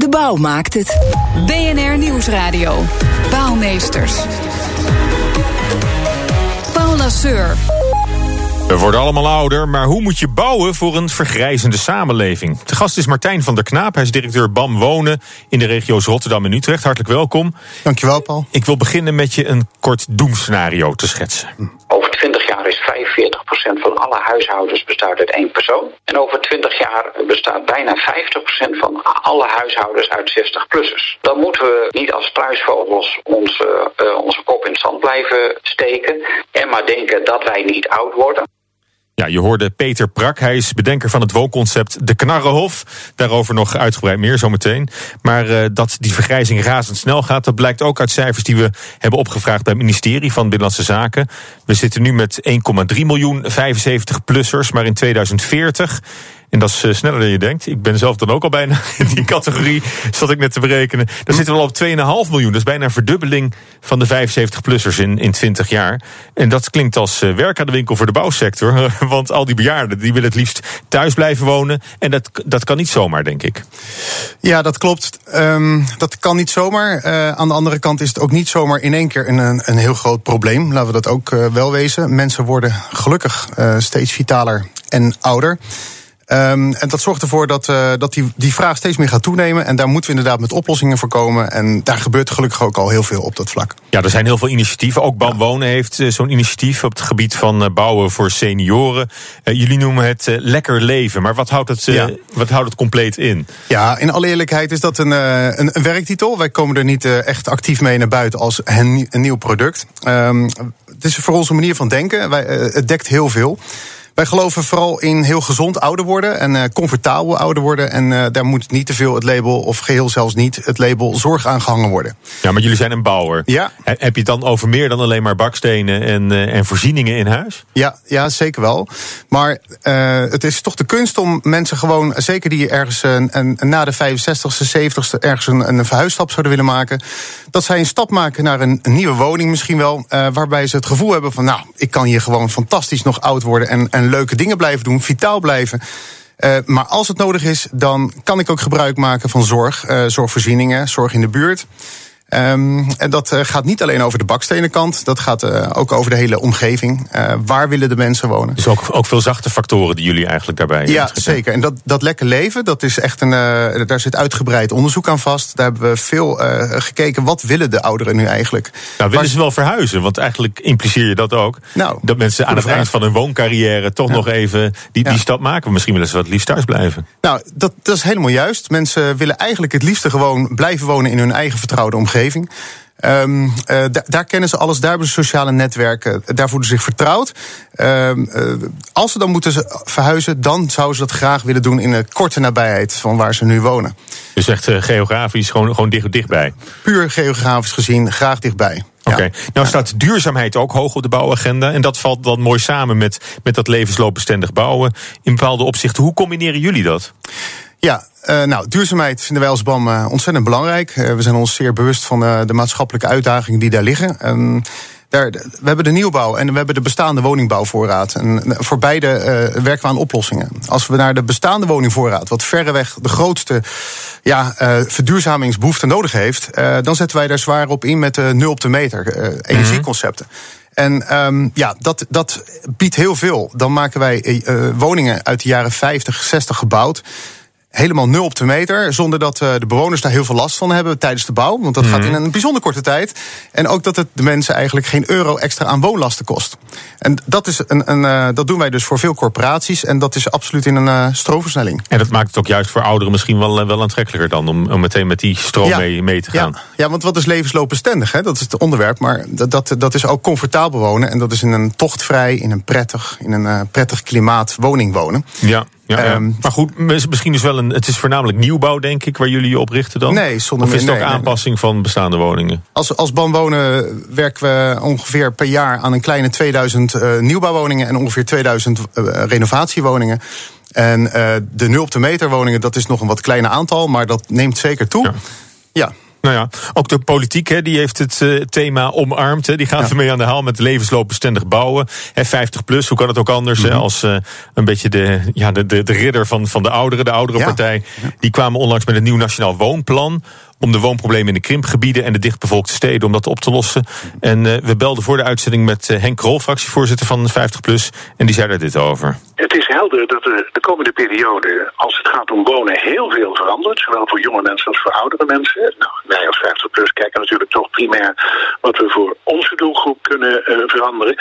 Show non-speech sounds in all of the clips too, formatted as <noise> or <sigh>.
De bouw maakt het. BNR Nieuwsradio. Bouwmeesters. Paul Lasseur. We worden allemaal ouder, maar hoe moet je bouwen voor een vergrijzende samenleving? De gast is Martijn van der Knaap. Hij is directeur BAM Wonen in de regio's Rotterdam en Utrecht. Hartelijk welkom. Dankjewel, Paul. Ik wil beginnen met je een kort doemscenario te schetsen. Over 20 jaar is 45% van alle huishoudens bestaat uit één persoon. En over 20 jaar bestaat bijna 50% van alle huishoudens uit 60-plussers. Dan moeten we niet als struisvogels onze, uh, onze kop in het zand blijven steken en maar denken dat wij niet oud worden. Ja, je hoorde Peter Prak. Hij is bedenker van het woonconcept De Knarrenhof. Daarover nog uitgebreid meer zometeen. Maar uh, dat die vergrijzing razendsnel gaat, dat blijkt ook uit cijfers die we hebben opgevraagd bij het ministerie van Binnenlandse Zaken. We zitten nu met 1,3 miljoen 75-plussers, maar in 2040 en dat is sneller dan je denkt. Ik ben zelf dan ook al bijna <laughs> in die categorie, zat ik net te berekenen. Dan zitten we al op 2,5 miljoen. Dat is bijna een verdubbeling van de 75-plussers in, in 20 jaar. En dat klinkt als werk aan de winkel voor de bouwsector. <laughs> Want al die bejaarden die willen het liefst thuis blijven wonen. En dat, dat kan niet zomaar, denk ik. Ja, dat klopt. Um, dat kan niet zomaar. Uh, aan de andere kant is het ook niet zomaar in één keer een, een heel groot probleem. Laten we dat ook uh, wel wezen. Mensen worden gelukkig uh, steeds vitaler en ouder. Um, en dat zorgt ervoor dat, uh, dat die, die vraag steeds meer gaat toenemen. En daar moeten we inderdaad met oplossingen voor komen. En daar gebeurt gelukkig ook al heel veel op dat vlak. Ja, er zijn heel veel initiatieven. Ook BAM Wonen heeft uh, zo'n initiatief op het gebied van uh, bouwen voor senioren. jullie noemen het lekker leven. Maar wat houdt het, ja. wat houdt het compleet in? Ja, in alle eerlijkheid is dat een, een, een werktitel. Wij komen er niet echt actief mee naar buiten als een, een nieuw product. Um, het is voor onze manier van denken. Wij, het dekt heel veel. Wij geloven vooral in heel gezond ouder worden en uh, comfortabel ouder worden. En uh, daar moet niet te veel het label, of geheel zelfs niet, het label zorg aan gehangen worden. Ja, maar jullie zijn een bouwer. Ja. Heb je het dan over meer dan alleen maar bakstenen en, uh, en voorzieningen in huis? Ja, ja zeker wel. Maar het is toch de kunst om mensen gewoon, zeker die ergens een, een, na de 65ste, 70ste, ergens een, een verhuisstap zouden willen maken, dat zij een stap maken naar een, een nieuwe woning misschien wel, waarbij ze het gevoel hebben van, nou, ik kan hier gewoon fantastisch nog oud worden en, en leuke dingen blijven doen, vitaal blijven. Uh, maar als het nodig is, dan kan ik ook gebruik maken van zorg, uh, zorgvoorzieningen, zorg in de buurt. Um, en dat uh, gaat niet alleen over de bakstenenkant, dat gaat uh, ook over de hele omgeving. Uh, waar willen de mensen wonen? Dus ook, ook veel zachte factoren die jullie eigenlijk daarbij Ja, zeker. En dat, dat lekker leven, dat is echt een, daar zit uitgebreid onderzoek aan vast. Daar hebben we veel gekeken, wat willen de ouderen nu eigenlijk? Nou, willen ze wel verhuizen? Want eigenlijk impliceer je dat ook. Nou, dat mensen aan het eind van hun wooncarrière toch ja. nog even die, die ja. stap maken. Misschien willen ze wat liefst thuis blijven. Nou, dat, dat is helemaal juist. Mensen willen eigenlijk het liefste gewoon blijven wonen in hun eigen vertrouwde omgeving. Um, uh, da daar kennen ze alles, daar hebben ze sociale netwerken, daar voelen ze zich vertrouwd. Um, uh, als ze dan moeten ze verhuizen, dan zouden ze dat graag willen doen in een korte nabijheid van waar ze nu wonen. Dus echt uh, geografisch gewoon, gewoon dicht, dichtbij? Puur geografisch gezien, graag dichtbij. Oké, okay. ja. nou staat duurzaamheid ook hoog op de bouwagenda. En dat valt dan mooi samen met, met dat levensloopbestendig bouwen. In bepaalde opzichten, hoe combineren jullie dat? Ja, uh, nou, duurzaamheid vinden wij als BAM uh, ontzettend belangrijk. Uh, we zijn ons zeer bewust van de maatschappelijke uitdagingen die daar liggen. Daar, we hebben de nieuwbouw en we hebben de bestaande woningbouwvoorraad. En voor beide werken we aan oplossingen. Als we naar de bestaande woningvoorraad, wat verreweg de grootste ja, verduurzamingsbehoefte nodig heeft, dan zetten wij daar zwaar op in met de nul op de meter energieconcepten. En um, ja, dat, dat biedt heel veel. Dan maken wij uh, woningen uit de jaren 50, 60 gebouwd helemaal nul op de meter. Zonder dat uh, de bewoners daar heel veel last van hebben tijdens de bouw. Want dat mm gaat in een bijzonder korte tijd. En ook dat het de mensen eigenlijk geen euro extra aan woonlasten kost. En dat, is een, een, uh, dat doen wij dus voor veel corporaties. En dat is absoluut in een uh, stroomversnelling. En dat maakt het ook juist voor ouderen misschien wel, wel aantrekkelijker dan... om, om meteen met die stroom ja, mee, mee te gaan. Ja, ja, want wat is levensloopbestendig? Hè? Dat is het onderwerp. Maar dat, dat, dat is ook comfortabel wonen. En dat is in een tochtvrij, in een prettig, in een prettig klimaat woning wonen. Ja. Ja, ja. Ehm, maar goed, mis- misschien is wel een. Het is voornamelijk nieuwbouw, denk ik, waar jullie je op richten dan? Nee, zonder Of is het ook nee, nee, aanpassing van bestaande woningen? Als, als BAM Wonen werken we ongeveer per jaar aan een kleine 2000 eh, nieuwbouwwoningen en ongeveer 2000 eh, renovatiewoningen. En eh, de 0 op de meter woningen, dat is nog een wat kleiner aantal, maar dat neemt zeker toe. Ja. Ja. Nou ja, ook de politiek hè, die heeft het eh, thema omarmd. Hè. Die gaat Ja. ermee aan de haal met levensloopbestendig bouwen. Hè, 50 plus, hoe kan het ook anders? Mhm. hè, als eh, een beetje de, ja, de, de, de ridder van, van de ouderen, de oudere Ja. partij. Die kwamen onlangs met een nieuw nationaal woonplan. Om de woonproblemen in de krimpgebieden en de dichtbevolkte steden om dat op te lossen. En eh, we belden voor de uitzending met eh, Henk Krol, fractievoorzitter van 50 plus. En die zei daar dit over. Het is helder dat er de komende periode, als het gaat om wonen, heel veel verandert. Zowel voor jonge mensen als voor oudere mensen. Nou, wij als 50PLUS kijken natuurlijk toch primair wat we voor onze doelgroep kunnen eh, veranderen.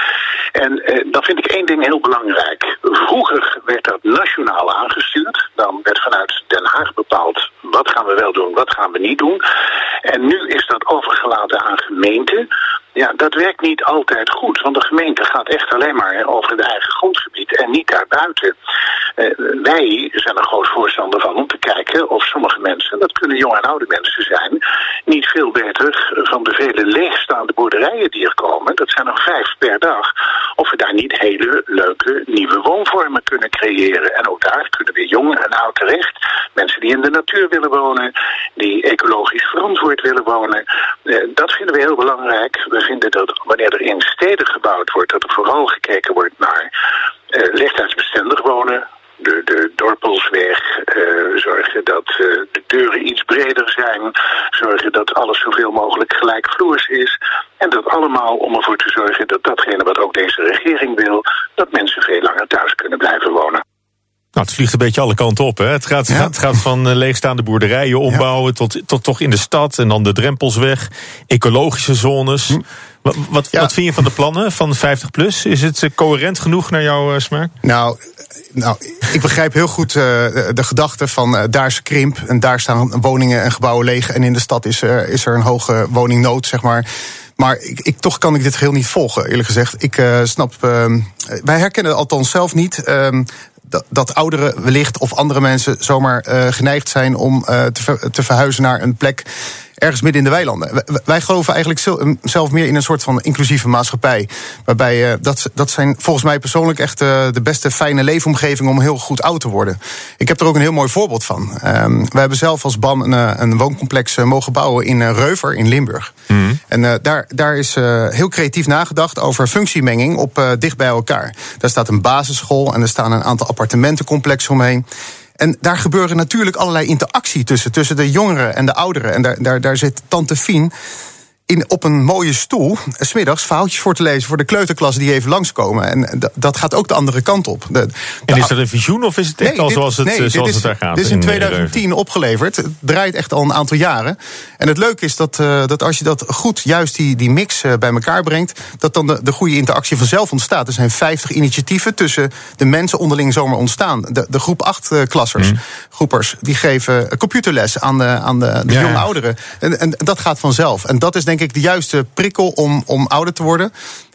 En eh, dan vind ik één ding heel belangrijk. Vroeger werd dat nationaal aangestuurd. Dan werd vanuit Den Haag bepaald wat gaan we wel doen, wat gaan we niet doen. En nu is dat overgelaten aan gemeenten. Ja, dat werkt niet altijd goed, want de gemeente gaat echt alleen maar over het eigen grondgebied en niet daarbuiten. Eh, wij zijn er groot voorstander van om te kijken of sommige mensen, dat kunnen jonge en oude mensen zijn, niet veel beter van de vele leegstaande boerderijen die er komen, dat zijn er vijf per dag, niet hele leuke nieuwe woonvormen kunnen creëren. En ook daar kunnen weer jong en oud terecht. Mensen die in de natuur willen wonen, die ecologisch verantwoord willen wonen. Eh, dat vinden we heel belangrijk. We vinden dat wanneer er in steden gebouwd wordt, dat er vooral gekeken wordt naar eh, wonen. De, de dorpelsweg, eh, zorgen dat eh, de deuren iets breder zijn, zorgen dat alles zoveel mogelijk gelijkvloers is. En dat allemaal om ervoor te zorgen dat datgene wat ook deze regering wil, dat mensen veel langer thuis kunnen blijven wonen. Nou, het vliegt een beetje alle kanten op. Hè. Het, gaat, Ja. het gaat van eh, leegstaande boerderijen ombouwen tot, tot toch in de stad en dan de drempels weg. Ecologische zones. Wat, wat, Ja. wat vind je van de plannen van 50 plus? Is het eh, coherent genoeg naar jouw eh, smaak? Nou, nou, ik begrijp heel goed eh, de, gedachte van eh, daar is krimp en daar staan woningen en gebouwen leeg en in de stad is er, is er een hoge woningnood, zeg maar. Maar ik, ik, toch kan ik dit geheel niet volgen, eerlijk gezegd. Ik eh, snap, ehm, wij herkennen althans zelf niet ehm, dat, dat ouderen wellicht of andere mensen zomaar eh, geneigd zijn om eh, te, ver- te verhuizen naar een plek ergens midden in de weilanden. Wij- Wij geloven eigenlijk zel- zelf meer in een soort van inclusieve maatschappij. Waarbij eh, dat, dat zijn volgens mij persoonlijk echt eh, de beste fijne leefomgeving om heel goed oud te worden. Ik heb er ook een heel mooi voorbeeld van. Ehm we hebben zelf als BAM een, eh, een wooncomplex mogen bouwen in Reuver in Limburg. En eh, daar, daar is heel creatief nagedacht over functiemenging op dicht bij elkaar. Daar staat een basisschool en er staan een aantal appartementencomplexen omheen. En daar gebeuren natuurlijk allerlei interactie tussen, tussen de jongeren en de ouderen. En daar, daar, daar zit Tante Fien in, op een mooie stoel, eh, smiddags verhaaltjes voor te lezen voor de kleuterklas die even langskomen. En dat- dat gaat ook de andere kant op. De, En is dat een visioen of is het echt Nee, al dit- zoals het, nee, eh, zoals is- het daar gaat? Dit is in eh, 2010 opgeleverd. Het draait echt al een aantal jaren. En het leuke is dat, eh, dat als je dat goed, juist die, die mix eh, bij elkaar brengt, dat dan de, de goede interactie vanzelf ontstaat. Er zijn 50 initiatieven tussen de mensen onderling zomaar ontstaan. De, de groep 8-klassers, groepers, die geven computerles aan de, aan de, de Ja, jonge ja. ouderen. En, en dat gaat vanzelf. En dat is denk ik de juiste prikkel om, om ouder te worden.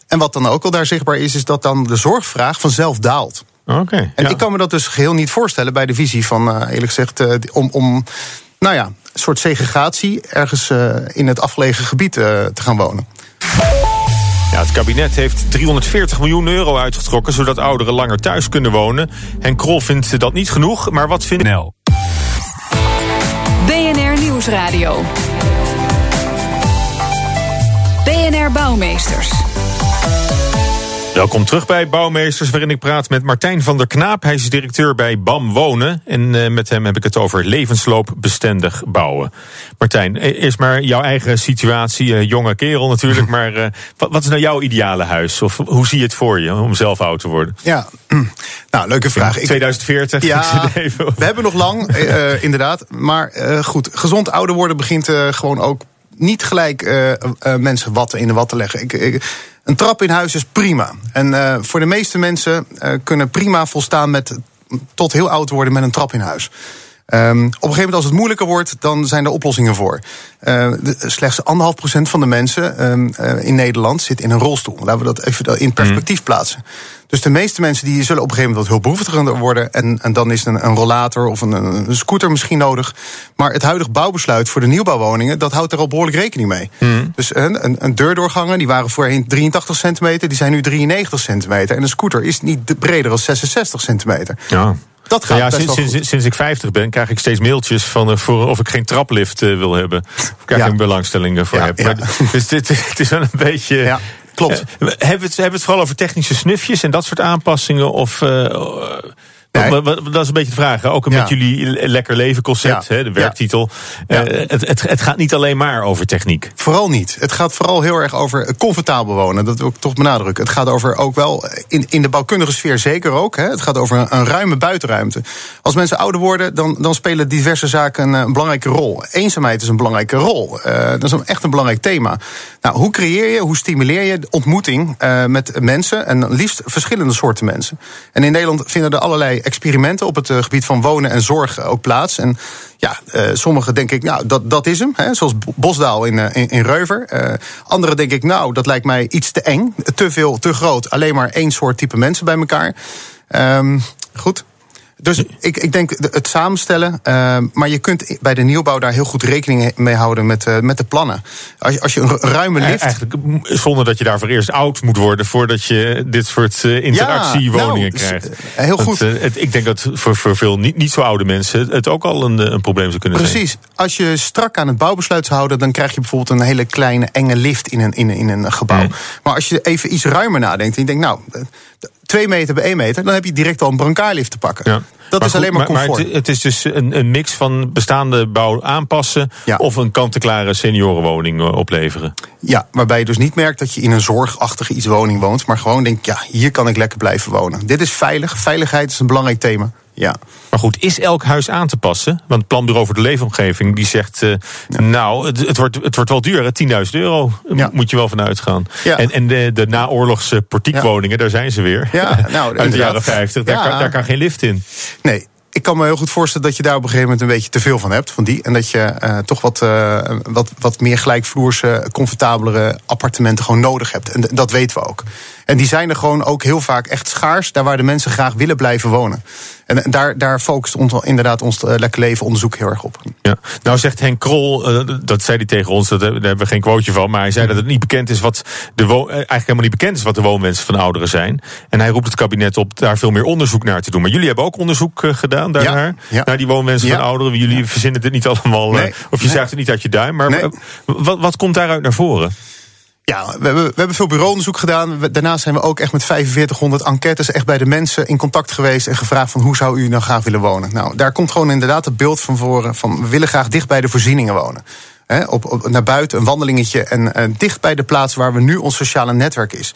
En wat dan ook al daar zichtbaar is, is dat dan de zorgvraag vanzelf daalt. Oké. En ja. ik kan me dat dus geheel niet voorstellen bij de visie van, eh, eerlijk gezegd, eh, om, om, nou ja, een soort segregatie ergens eh, in het afgelegen gebied te gaan wonen. Ja, het kabinet heeft 340 miljoen euro uitgetrokken... zodat ouderen langer thuis kunnen wonen. Henk Krol vindt dat niet genoeg, maar wat vindt... NL. BNR Nieuwsradio. BNR Bouwmeesters. Welkom terug bij Bouwmeesters, waarin ik praat met Martijn van der Knaap. Hij is directeur bij BAM Wonen. En eh, met hem heb ik het over levensloopbestendig bouwen. Martijn, eh, eerst maar jouw eigen situatie. eh, jonge kerel natuurlijk, <laughs> maar eh, wat, wat is nou jouw ideale huis? Of hoe zie je het voor je om zelf oud te worden? Ja, <clears throat> nou, leuke vraag. Ik- 2040? <laughs> Ik Ja, we hebben nog lang, inderdaad. Maar eh, goed, gezond ouder worden begint eh, gewoon ook niet gelijk eh, eh, mensen watten in de wat te leggen. Ik, ik- een trap in huis is prima. En eh, voor de meeste mensen kunnen prima volstaan met tot heel oud worden met een trap in huis. Um, op een gegeven moment, als het moeilijker wordt, dan zijn er oplossingen voor. Uh, de, slechts anderhalf procent van de mensen um, uh, in Nederland zit in een rolstoel. Laten we dat even in perspectief plaatsen. Dus de meeste mensen die zullen op een gegeven moment wat hulpbehoeftiger worden. En, en dan is een, een rollator of een, een, scooter misschien nodig. Maar het huidige bouwbesluit voor de nieuwbouwwoningen, dat houdt er al behoorlijk rekening mee. Mm. Dus een, een, een deurdoorganger, die waren voorheen 83 centimeter, die zijn nu 93 centimeter. En een scooter is niet breder dan 66 centimeter. Ja. Dat gaat ja, sinds, sinds, sinds, ik 50 ben, krijg ik steeds mailtjes van uh, voor of ik geen traplift uh, wil hebben. Of ik ja. een belangstelling voor ja, heb. Maar, dus dit, <laughs> het is wel een beetje. Klopt. Uh, hebben, we het, hebben we het vooral over technische snufjes en dat soort aanpassingen? Of Nee. Dat is een beetje de vraag. Ook met jullie lekker leven concept, ja. de werktitel. Ja. Uh, het, het, het, gaat niet alleen maar over techniek. Vooral niet. Het gaat vooral heel erg over comfortabel wonen. Dat wil ik toch benadrukken. Het gaat over ook wel in, in de bouwkundige sfeer zeker ook. Hè. Het gaat over een, een, ruime buitenruimte. Als mensen ouder worden, dan, dan spelen diverse zaken een, een belangrijke rol. Eenzaamheid is een belangrijke rol. Uh, dat is een, echt een belangrijk thema. Nou, hoe creëer je, hoe stimuleer je ontmoeting uh, met mensen en liefst verschillende soorten mensen? En in Nederland vinden er allerlei experimenten op het uh, gebied van wonen en zorg ook plaats. En ja, uh, sommigen denk ik, nou, dat, dat is hem. Hè, zoals Bosdaal in, in, Reuver. Anderen denk ik, nou, dat lijkt mij iets te eng. Te veel, te groot. Alleen maar één soort type mensen bij elkaar. Um, goed. Dus ik, ik denk het samenstellen. Uh, maar je kunt bij de nieuwbouw daar heel goed rekening mee houden met, uh, met de plannen. Als je, als je een ruime lift. Eigenlijk zonder dat je daarvoor eerst oud moet worden voordat je dit soort uh, interactiewoningen ja, nou, krijgt. Heel goed. Het, het, ik denk dat voor, voor veel niet, niet zo oude mensen het ook al een, een probleem zou kunnen Precies. zijn. Precies. Als je strak aan het bouwbesluit zou houden, dan krijg je bijvoorbeeld een hele kleine enge lift in een, in, in een gebouw. Hmm. Maar als je even iets ruimer nadenkt en je denkt, nou twee meter bij één meter, dan heb je direct al een brancarlift te pakken. Ja. Dat maar is alleen maar comfort. Maar het, het, is dus een, een, mix van bestaande bouw aanpassen ja. of een kant-en-klare seniorenwoning eh, opleveren. Ja, waarbij je dus niet merkt dat je in een zorgachtige iets woning woont, maar gewoon denkt, ja, hier kan ik lekker blijven wonen. Dit is veilig. Veiligheid is een belangrijk thema. Ja. Maar goed, is elk huis aan te passen? Want het Planbureau voor de Leefomgeving die zegt... Uh, ja. nou, het, het, wordt, het wordt wel duur, 10.000 euro ja. moet je wel van uitgaan. Ja. En, en de, de naoorlogse portiekwoningen, daar zijn ze weer. Ja, nou, <laughs> Uit de jaren 50, daar, kan, daar kan geen lift in. Nee, ik kan me heel goed voorstellen dat je daar op een gegeven moment een beetje te veel van hebt. Van die. En dat je uh, toch wat, uh, wat, wat meer gelijkvloerse, comfortabelere appartementen gewoon nodig hebt. En dat weten we ook. En die zijn er gewoon ook heel vaak echt schaars, daar waar de mensen graag willen blijven wonen. En daar, daar focust ons, inderdaad ons uh, lekker leven onderzoek heel erg op. Ja. Nou zegt Henk Krol, uh, dat zei hij tegen ons, dat, daar hebben we geen quoteje van, maar hij zei dat het niet bekend is wat de wo eigenlijk helemaal niet bekend is wat de woonwensen van ouderen zijn. En hij roept het kabinet op daar veel meer onderzoek naar te doen. Maar jullie hebben ook onderzoek gedaan daarnaar, ja, ja. naar die woonwensen ja. van ouderen. Jullie verzinnen het niet allemaal, nee, of je nee. zuigt het niet uit je duim. Maar nee. wat, wat komt daaruit naar voren? Ja, we hebben, we hebben veel bureauonderzoek gedaan. Daarnaast zijn we ook echt met 4500 enquêtes echt bij de mensen in contact geweest en gevraagd van hoe zou u nou graag willen wonen. Nou, daar komt gewoon inderdaad het beeld van voren van we willen graag dicht bij de voorzieningen wonen. He, op, op, naar buiten, een wandelingetje en uh, dicht bij de plaats waar we nu ons sociale netwerk is.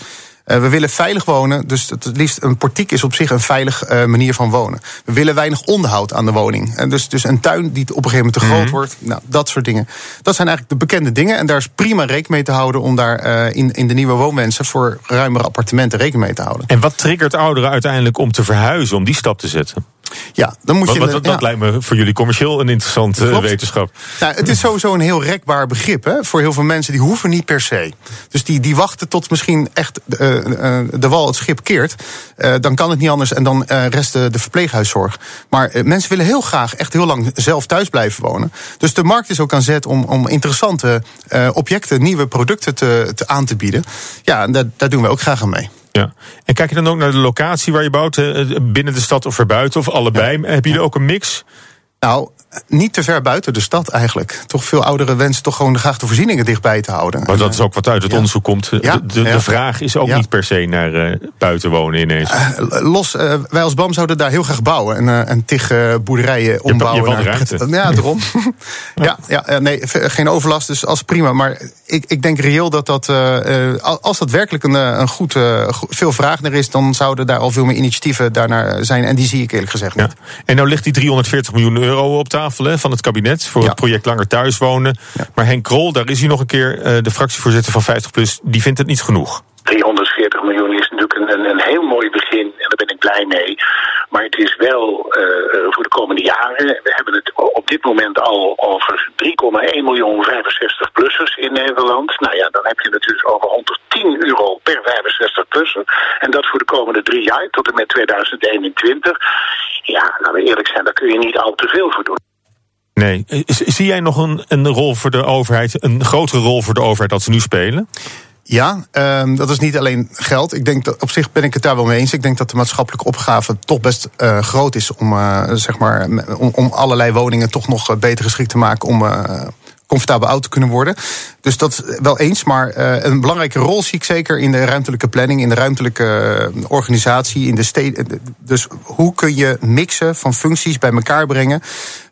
Uh, we willen veilig wonen, dus het, liefst een portiek is op zich een veilig uh, manier van wonen. We willen weinig onderhoud aan de woning. En dus, dus een tuin die op een gegeven moment te groot mm -hmm. wordt, nou, dat soort dingen. Dat zijn eigenlijk de bekende dingen en daar is prima rekening mee te houden om daar uh, in, in de nieuwe woonwensen voor ruimere appartementen rekening mee te houden. En wat triggert ouderen uiteindelijk om te verhuizen, om die stap te zetten? Ja, dan moet je. Wat, wat, dat ja. lijkt me voor jullie commercieel een interessante Klopt. wetenschap. Nou, het is sowieso een heel rekbaar begrip hè, voor heel veel mensen. Die hoeven niet per se. Dus die, die wachten tot misschien echt uh, uh, de wal het schip keert. Dan kan het niet anders en dan rest de, de verpleeghuiszorg. Maar mensen willen heel graag echt heel lang zelf thuis blijven wonen. Dus de markt is ook aan zet om, om interessante objecten, nieuwe producten te, te aan te bieden. Ja, en daar, daar doen we ook graag aan mee. Ja. En kijk je dan ook naar de locatie waar je bouwt, binnen de stad of erbuiten, of allebei? Ja. Heb je er ook een mix? Nou, niet te ver buiten de stad eigenlijk. Toch veel ouderen wensen toch gewoon graag de voorzieningen dichtbij te houden. Maar dat is ook wat uit het ja. onderzoek komt. De, de, vraag is ook ja. niet per se naar uh, buiten wonen ineens. Uh, los, uh, wij als BAM zouden daar heel graag bouwen. En, en tig boerderijen ombouwen. Je, je ruimte. Ja, daarom. <laughs> ja, ja, nee, geen overlast, dus als prima. Maar ik, ik denk reëel dat dat, als dat werkelijk een, een goed, veel vraag naar is... dan zouden daar al veel meer initiatieven daarnaar zijn. En die zie ik eerlijk gezegd niet. En nou ligt die 340 miljoen euro op tafel hè, van het kabinet voor ja. het project Langer Thuis Wonen. Ja. Maar Henk Krol, daar is hij nog een keer, uh, de fractievoorzitter van 50PLUS, die vindt het niet genoeg. 340 miljoen is natuurlijk een, een, een heel mooi begin en daar ben ik blij mee. Maar het is wel voor de komende jaren. We hebben het op dit moment al over 3,1 miljoen 65-plussers in Nederland. Nou ja, dan heb je natuurlijk over 110 euro per 65-plusser. En dat voor de komende drie jaar, tot en met 2021. Ja, laten we eerlijk zijn, daar kun je niet al te veel voor doen. Nee. Zie jij nog een, een rol voor de overheid, een grotere rol voor de overheid dat ze nu spelen? Ja, um, dat is niet alleen geld. Ik denk dat op zich ben ik het daar wel mee eens. Ik denk dat de maatschappelijke opgave toch best uh, groot is om, uh, zeg maar, om, om allerlei woningen toch nog beter geschikt te maken om uh, comfortabel oud te kunnen worden. Dus dat wel eens. Maar uh, een belangrijke rol zie ik zeker in de ruimtelijke planning, in de ruimtelijke organisatie, in de steden. Dus hoe kun je mixen van functies bij elkaar brengen?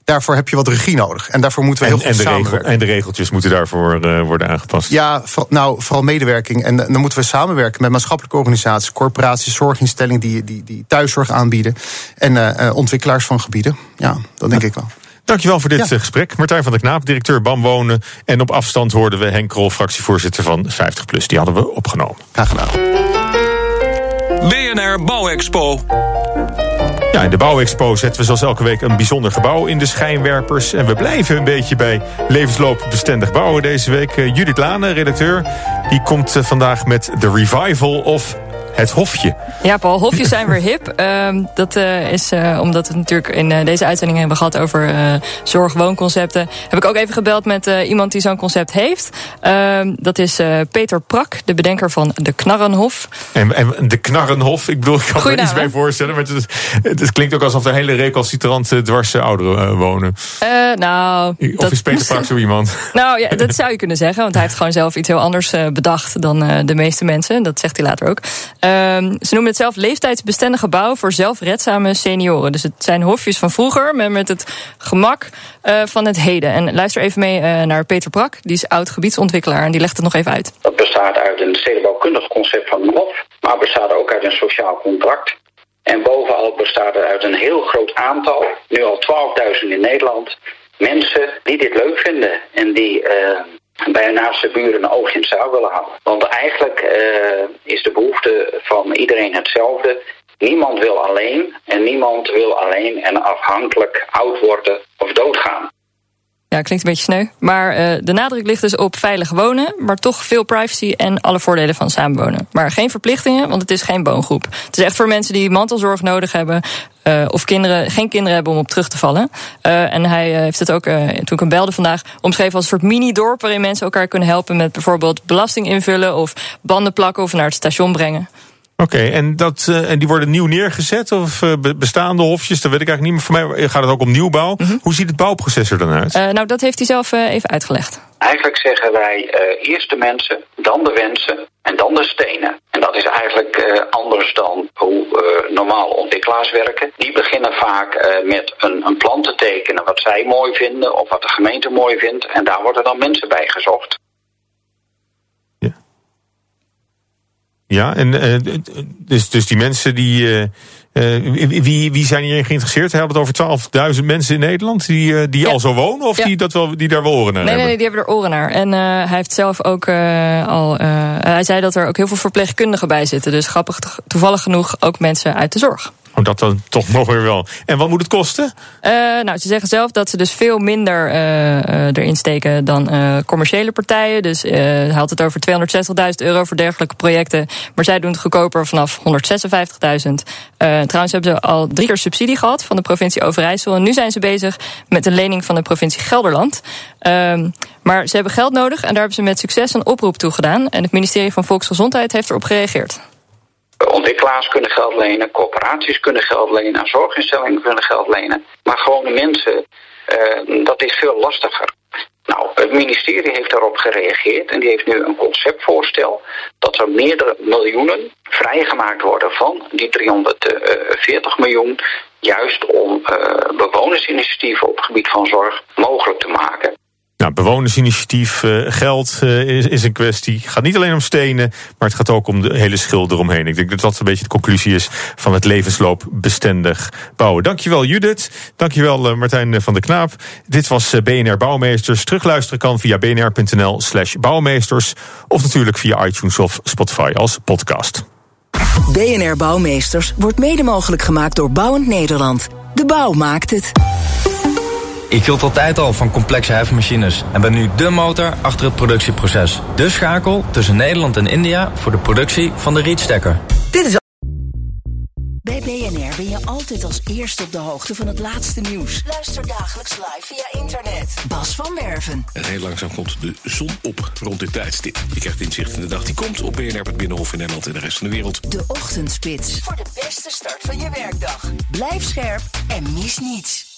daarvoor heb je wat regie nodig. En daarvoor moeten we heel goed en de regel, En de regeltjes moeten daarvoor uh, worden aangepast. Ja, nou, vooral medewerking. En dan moeten we samenwerken met maatschappelijke organisaties, corporaties, zorginstellingen die, die, die thuiszorg aanbieden. En uh, ontwikkelaars van gebieden. Ja, dat denk ja. ik wel. Dankjewel voor dit ja. gesprek. Martijn van der Knaap, directeur BAM Wonen. En op afstand hoorden we Henk Krol, fractievoorzitter van 50PLUS. Die hadden we opgenomen. Graag gedaan. BNR Bouwexpo. Ja, in de Bouwexpo zetten we zoals elke week een bijzonder gebouw in de schijnwerpers. En we blijven een beetje bij levensloopbestendig bouwen deze week. Judith Lane, redacteur, die komt vandaag met de revival of het hofje. Ja, Paul, hofjes zijn weer hip. Uh, <laughs> dat uh, is uh, omdat we het natuurlijk in uh, deze uitzending hebben gehad over zorg-woonconcepten. Heb ik ook even gebeld met iemand die zo'n concept heeft. Ehm, dat is Peter Prak, de bedenker van de Knarrenhof. En, en de Knarrenhof, ik bedoel, ik kan er iets bij voorstellen. Maar het, het, het, klinkt ook alsof er hele recalcitrante dwars ouderen wonen. nou, of dat... is Peter <laughs> Prak zo iemand? <laughs> Nou ja, dat zou je kunnen zeggen. Want hij heeft gewoon zelf iets heel anders bedacht dan de meeste mensen. Dat zegt hij later ook. Um, ze noemen het zelf leeftijdsbestendige gebouw voor zelfredzame senioren. Dus het zijn hofjes van vroeger, maar met het gemak uh, van het heden. En luister even mee uh, naar Peter Brak, die is oud gebiedsontwikkelaar en die legt het nog even uit. Dat bestaat uit een stedenbouwkundig concept van hof, maar bestaat ook uit een sociaal contract. En bovenal bestaat het uit een heel groot aantal, nu al 12.000 in Nederland, mensen die dit leuk vinden en die uh, bij hun naaste buren een oogje in het zuil willen houden. Want eigenlijk uh, is de behoefte van iedereen hetzelfde. Niemand wil alleen en niemand wil alleen en afhankelijk oud worden of doodgaan. Ja, klinkt een beetje sneu. Maar uh, de nadruk ligt dus op veilig wonen, maar toch veel privacy en alle voordelen van samenwonen. Maar geen verplichtingen, want het is geen woongroep. Het is echt voor mensen die mantelzorg nodig hebben, uh, of kinderen, geen kinderen hebben om op terug te vallen. Uh, en hij heeft het ook, toen ik hem belde vandaag, omschreven als een soort mini-dorp waarin mensen elkaar kunnen helpen met bijvoorbeeld belasting invullen of banden plakken of naar het station brengen. Oké, okay, en, dat, uh, en die worden nieuw neergezet of uh, bestaande hofjes? Dat weet ik eigenlijk niet. Maar voor mij gaat het ook om nieuwbouw. Mm -hmm. Hoe ziet het bouwproces er dan uit? Uh, nou, dat heeft hij zelf even uitgelegd. Eigenlijk zeggen wij eerst de mensen, dan de wensen en dan de stenen. En dat is eigenlijk anders dan hoe normaal ontwikkelaars werken. Die beginnen vaak met een, een plan te tekenen wat zij mooi vinden of wat de gemeente mooi vindt. En daar worden dan mensen bij gezocht. Ja, en uh, dus, dus die mensen die. Uh, wie, wie zijn hierin geïnteresseerd? We hebben het over 12.000 mensen in Nederland die, die ja. al zo wonen, of ja. die, dat wel, die daar wel oren naar nee, hebben? Nee, die hebben er oren naar. En hij heeft zelf ook al. hij zei dat er ook heel veel verpleegkundigen bij zitten. Dus grappig, toevallig genoeg ook mensen uit de zorg. Oh, dat dan toch <laughs> nog weer wel. En wat moet het kosten? Uh, nou, ze zeggen zelf dat ze dus veel minder uh, erin steken dan commerciële partijen. Dus hij had het over 260.000 euro voor dergelijke projecten. Maar zij doen het goedkoper vanaf 156.000. trouwens hebben ze al drie keer subsidie gehad van de provincie Overijssel. En nu zijn ze bezig met een lening van de provincie Gelderland. Ehm, maar ze hebben geld nodig en daar hebben ze met succes een oproep toe gedaan. En het ministerie van Volksgezondheid heeft erop gereageerd. Ontwikkelaars kunnen geld lenen, corporaties kunnen geld lenen, zorginstellingen kunnen geld lenen. Maar gewone mensen, uh, dat is veel lastiger. Nou, het ministerie heeft daarop gereageerd en die heeft nu een conceptvoorstel dat er meerdere miljoenen vrijgemaakt worden van die 340 miljoen, juist om uh, bewonersinitiatieven op het gebied van zorg mogelijk te maken. Nou, bewonersinitiatief, uh, geld uh, is, is een kwestie. Het gaat niet alleen om stenen, maar het gaat ook om de hele schil eromheen. Ik denk dat dat een beetje de conclusie is van het levensloopbestendig bouwen. Dankjewel Judith, dankjewel uh, Martijn van der Knaap. Dit was BNR Bouwmeesters. Terugluisteren kan via bnr.nl slash bouwmeesters. Of natuurlijk via iTunes of Spotify als podcast. BNR Bouwmeesters wordt mede mogelijk gemaakt door Bouwend Nederland. De bouw maakt het. Ik hield altijd al van complexe hefmachines en ben nu de motor achter het productieproces. De schakel tussen Nederland en India voor de productie van de rietstekker. Dit is bij BNR ben je altijd als eerste op de hoogte van het laatste nieuws. Luister dagelijks live via internet. Bas van Werven. En heel langzaam komt de zon op rond dit tijdstip. Je krijgt inzicht in de dag die komt op BNR, het Binnenhof in Nederland en de rest van de wereld. De Ochtendspits. Voor de beste start van je werkdag. Blijf scherp en mis niets.